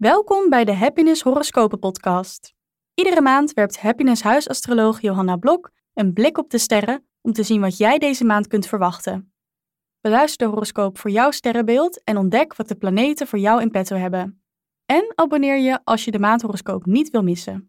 Welkom bij de Happiness Horoscopen podcast. Iedere maand werpt Happiness huisastroloog Johanna Blok een blik op de sterren om te zien wat jij deze maand kunt verwachten. Beluister de horoscoop voor jouw sterrenbeeld en ontdek wat de planeten voor jou in petto hebben. En abonneer je als je de maandhoroscoop niet wil missen.